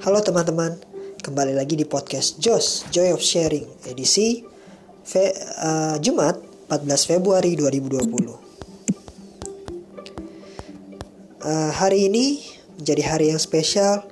Halo teman-teman, kembali lagi di podcast Jos Joy of Sharing edisi Fe, uh, Jumat 14 Februari 2020. Uh, hari ini menjadi hari yang spesial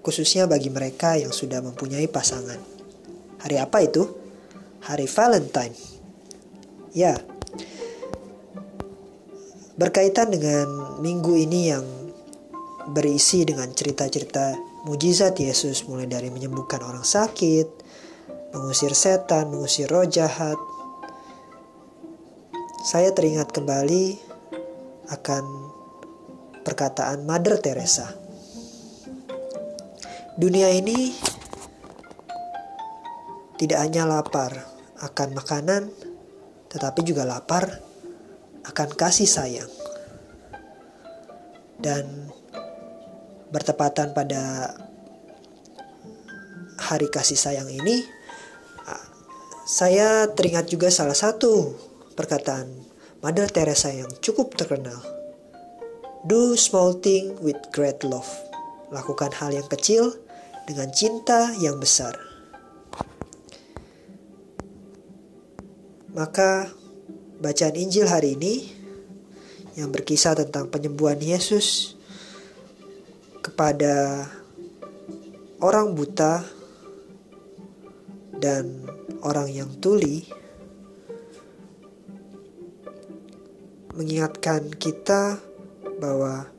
khususnya bagi mereka yang sudah mempunyai pasangan. Hari apa itu? Hari Valentine. Ya, berkaitan dengan minggu ini yang berisi dengan cerita-cerita mujizat Yesus mulai dari menyembuhkan orang sakit, mengusir setan, mengusir roh jahat. Saya teringat kembali akan perkataan Mother Teresa. Dunia ini tidak hanya lapar akan makanan, tetapi juga lapar akan kasih sayang. Dan bertepatan pada hari kasih sayang ini, saya teringat juga salah satu perkataan Mother Teresa yang cukup terkenal. Do small thing with great love. Lakukan hal yang kecil dengan cinta yang besar. Maka bacaan Injil hari ini yang berkisah tentang penyembuhan Yesus kepada orang buta dan orang yang tuli mengingatkan kita bahwa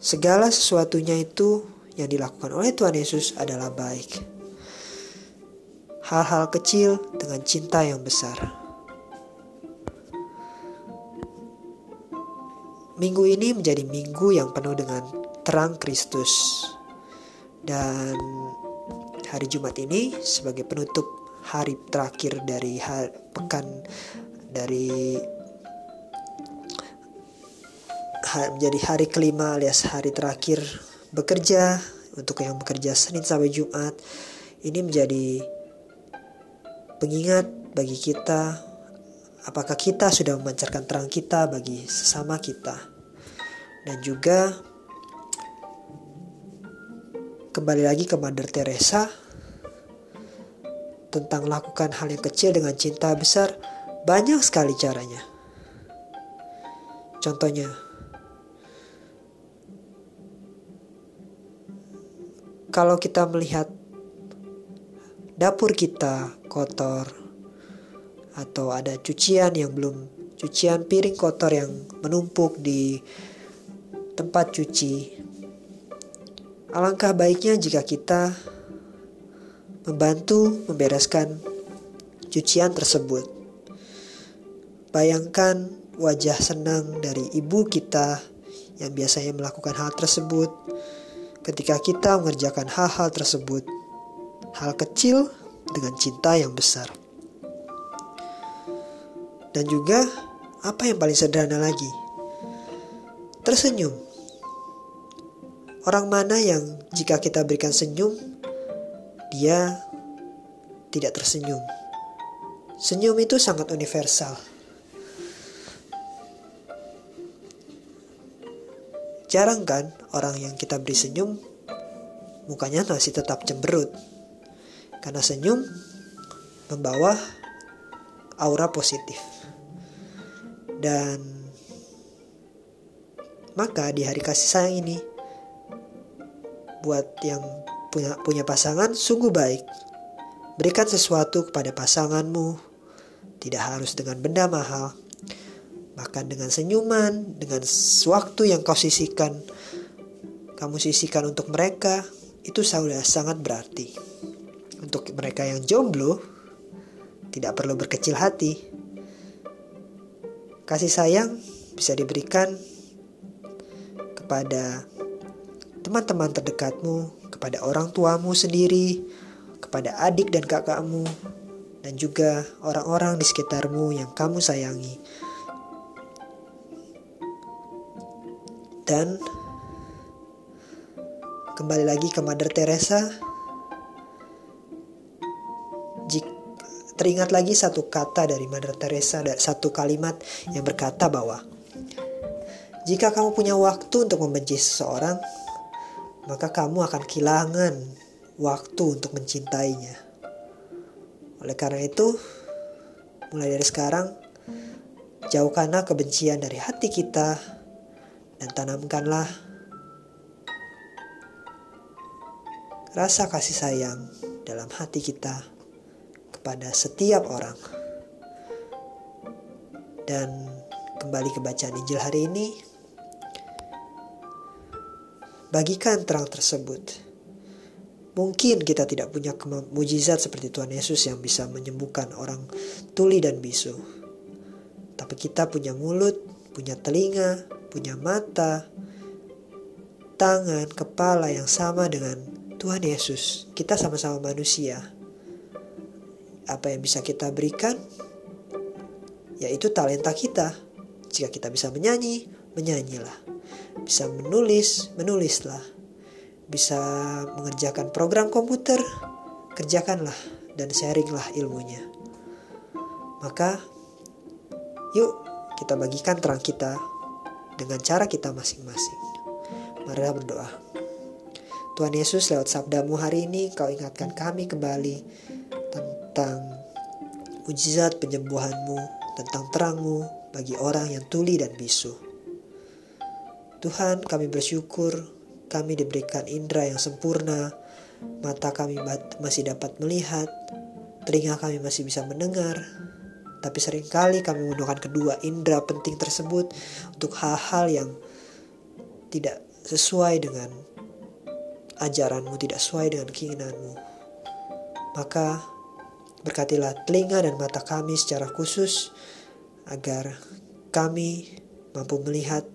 segala sesuatunya itu yang dilakukan oleh Tuhan Yesus adalah baik. Hal-hal kecil dengan cinta yang besar. Minggu ini menjadi minggu yang penuh dengan terang Kristus. Dan hari Jumat ini sebagai penutup hari terakhir dari hari, pekan dari menjadi hari kelima alias hari terakhir bekerja untuk yang bekerja Senin sampai Jumat ini menjadi pengingat bagi kita apakah kita sudah memancarkan terang kita bagi sesama kita dan juga Kembali lagi ke Mother Teresa tentang lakukan hal yang kecil dengan cinta besar, banyak sekali caranya. Contohnya, kalau kita melihat dapur kita kotor atau ada cucian yang belum cucian piring kotor yang menumpuk di tempat cuci Alangkah baiknya jika kita membantu membereskan cucian tersebut. Bayangkan wajah senang dari ibu kita yang biasanya melakukan hal tersebut ketika kita mengerjakan hal-hal tersebut. Hal kecil dengan cinta yang besar. Dan juga apa yang paling sederhana lagi? Tersenyum Orang mana yang jika kita berikan senyum, dia tidak tersenyum. Senyum itu sangat universal. Jarang kan orang yang kita beri senyum mukanya masih tetap cemberut. Karena senyum membawa aura positif. Dan maka di hari kasih sayang ini buat yang punya punya pasangan sungguh baik. Berikan sesuatu kepada pasanganmu, tidak harus dengan benda mahal, bahkan dengan senyuman, dengan waktu yang kau sisihkan, kamu sisihkan untuk mereka, itu sudah sangat berarti. Untuk mereka yang jomblo, tidak perlu berkecil hati. Kasih sayang bisa diberikan kepada teman-teman terdekatmu, kepada orang tuamu sendiri, kepada adik dan kakakmu, dan juga orang-orang di sekitarmu yang kamu sayangi. Dan kembali lagi ke Mother Teresa, teringat lagi satu kata dari Mother Teresa, satu kalimat yang berkata bahwa jika kamu punya waktu untuk membenci seseorang, maka kamu akan kehilangan waktu untuk mencintainya. Oleh karena itu, mulai dari sekarang, jauhkanlah kebencian dari hati kita dan tanamkanlah rasa kasih sayang dalam hati kita kepada setiap orang. Dan kembali ke bacaan Injil hari ini, bagikan terang tersebut. Mungkin kita tidak punya mujizat seperti Tuhan Yesus yang bisa menyembuhkan orang tuli dan bisu. Tapi kita punya mulut, punya telinga, punya mata, tangan, kepala yang sama dengan Tuhan Yesus. Kita sama-sama manusia. Apa yang bisa kita berikan? Yaitu talenta kita. Jika kita bisa menyanyi, menyanyilah. Bisa menulis, menulislah bisa mengerjakan program komputer, kerjakanlah dan sharinglah ilmunya. Maka, yuk kita bagikan terang kita dengan cara kita masing-masing. Mari berdoa. Tuhan Yesus lewat sabdamu hari ini kau ingatkan kami kembali tentang mujizat penyembuhanmu, tentang terangmu bagi orang yang tuli dan bisu. Tuhan kami bersyukur kami diberikan indera yang sempurna, mata kami masih dapat melihat, telinga kami masih bisa mendengar, tapi sering kali kami menggunakan kedua indera penting tersebut untuk hal-hal yang tidak sesuai dengan ajaranmu, tidak sesuai dengan keinginanmu. Maka berkatilah telinga dan mata kami secara khusus agar kami mampu melihat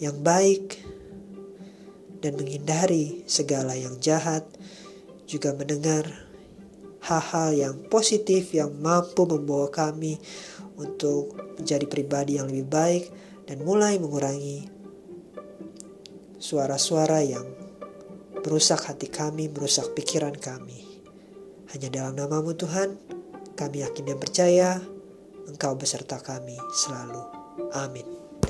yang baik dan menghindari segala yang jahat, juga mendengar hal-hal yang positif yang mampu membawa kami untuk menjadi pribadi yang lebih baik dan mulai mengurangi suara-suara yang merusak hati kami, merusak pikiran kami. Hanya dalam namamu Tuhan, kami yakin dan percaya Engkau beserta kami selalu. Amin.